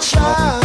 child.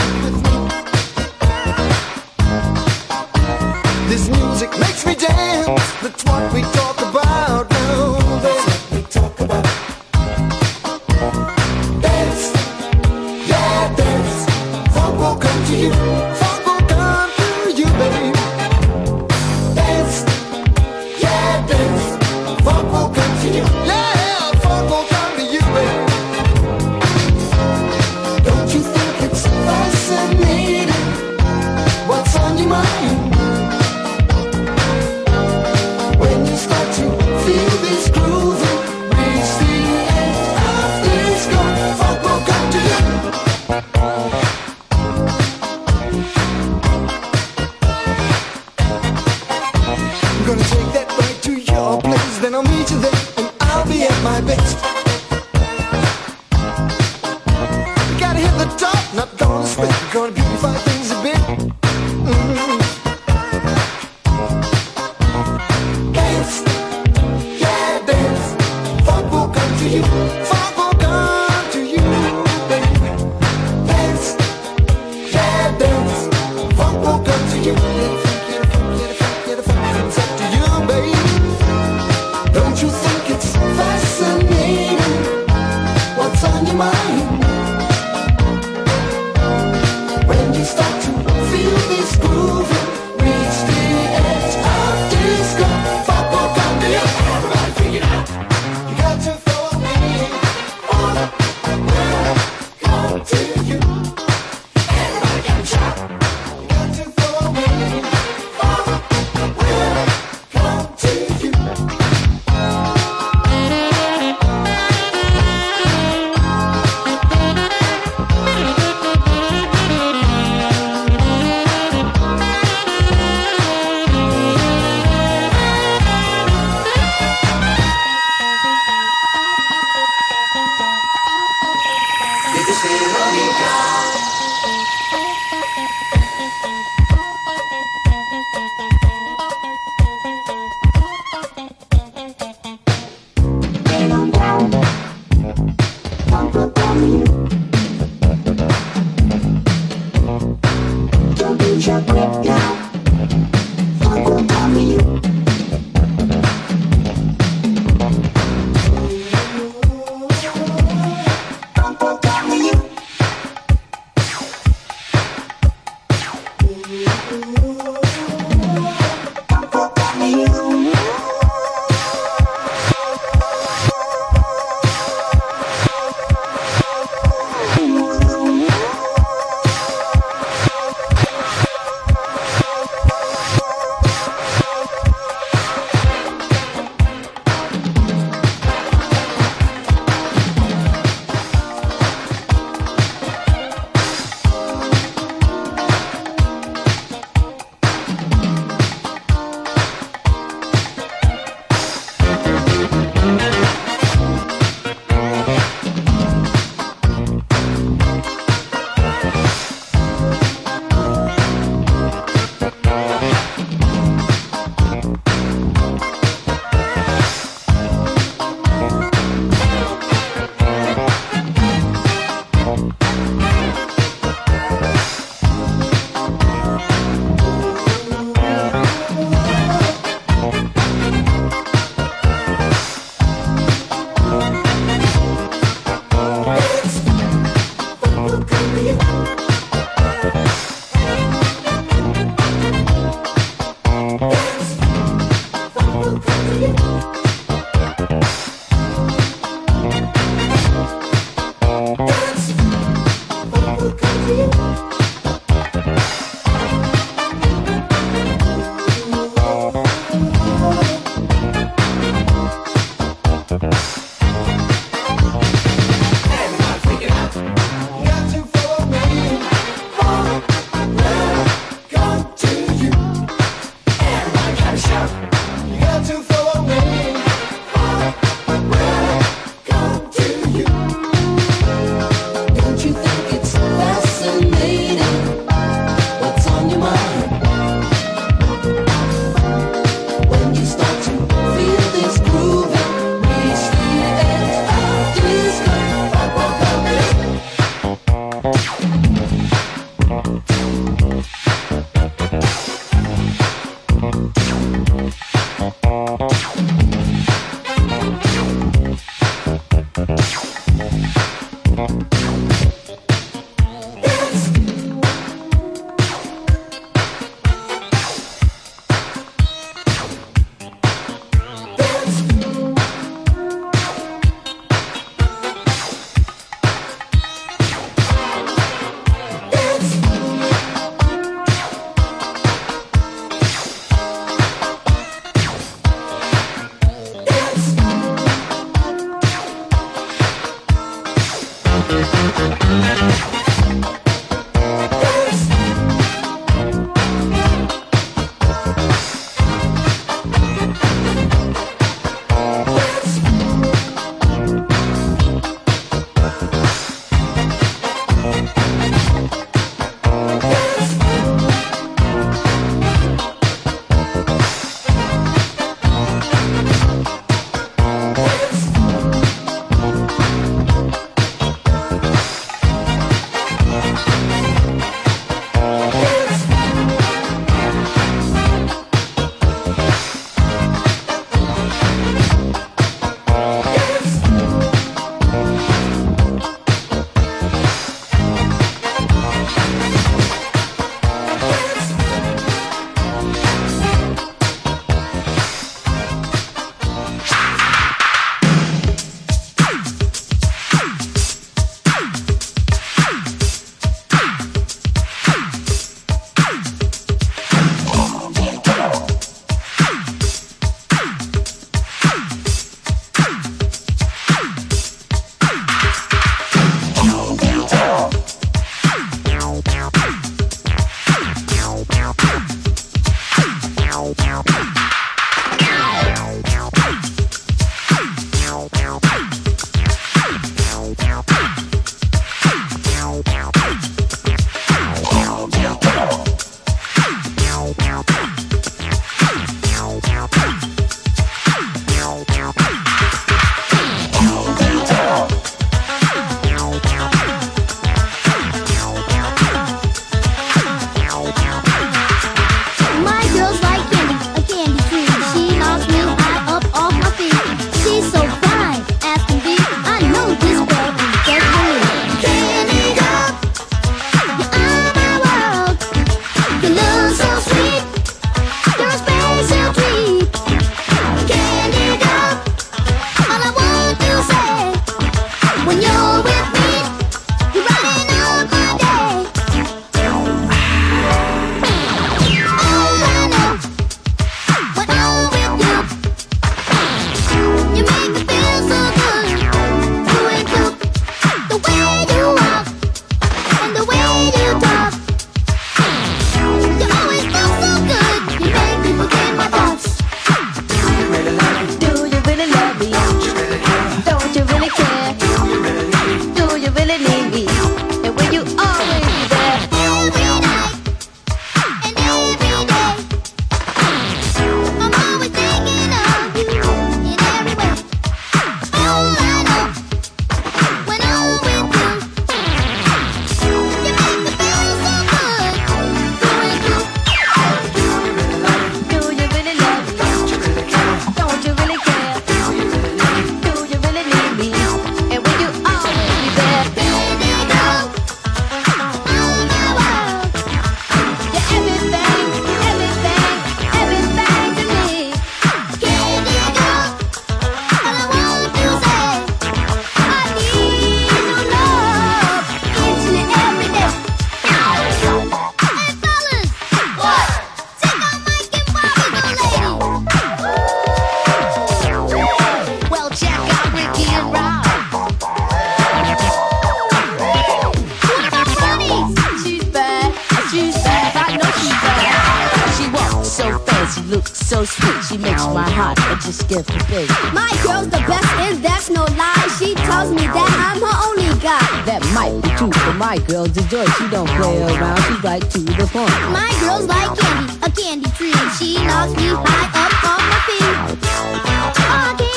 sweet, she makes my heart it just gives to big. My girl's the best, and that's no lie. She tells me that I'm her only guy. That might be true, but my girl's a joy. She don't play around, she's right to the point. My girl's like candy, a candy tree. She knocks me high up on my feet. Oh,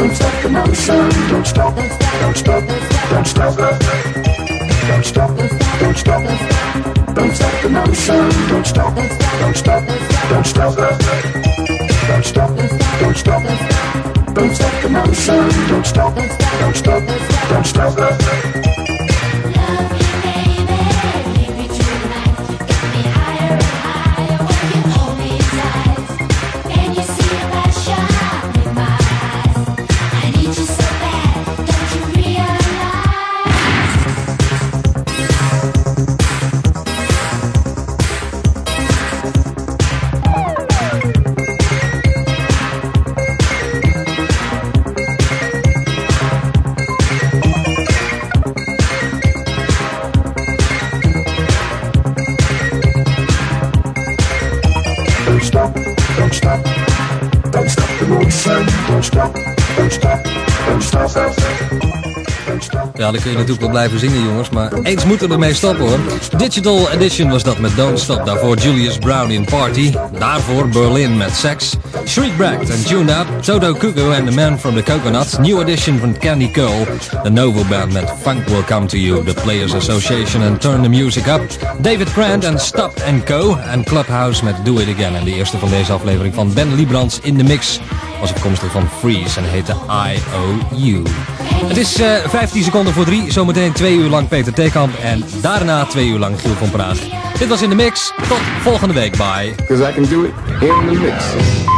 Don't stop the motion. Don't stop. Don't stop. Don't stop. Don't stop. Don't stop. Don't stop the motion. Don't stop. Don't stop. Don't stop. Don't stop. Don't stop. Don't stop the motion. Don't stop. Don't stop. Don't stop. Ja, dan kun je natuurlijk wel blijven zingen, jongens. Maar eens moeten we ermee stoppen, hoor. Digital Edition was dat met Don't Stop. Daarvoor Julius Brown in Party. Daarvoor Berlin met Sex. Shriek Bracked en Tuned Up. Toto Cuckoo and the Man from the Coconuts. New Edition van Candy Cole. The Novo Band met Funk Will Come to You. The Players Association en Turn the Music Up. David Grant en Stop and Co. En Clubhouse met Do It Again. En de eerste van deze aflevering van Ben Librans in de mix was afkomstig van Freeze en heette IOU. Het is eh 15 seconden voor drie. Zometeen twee uur lang Peter Theekamp. En daarna twee uur lang Giel van Praag. Dit was in de mix. Tot volgende week. Bye. Cause I can do it in the mix.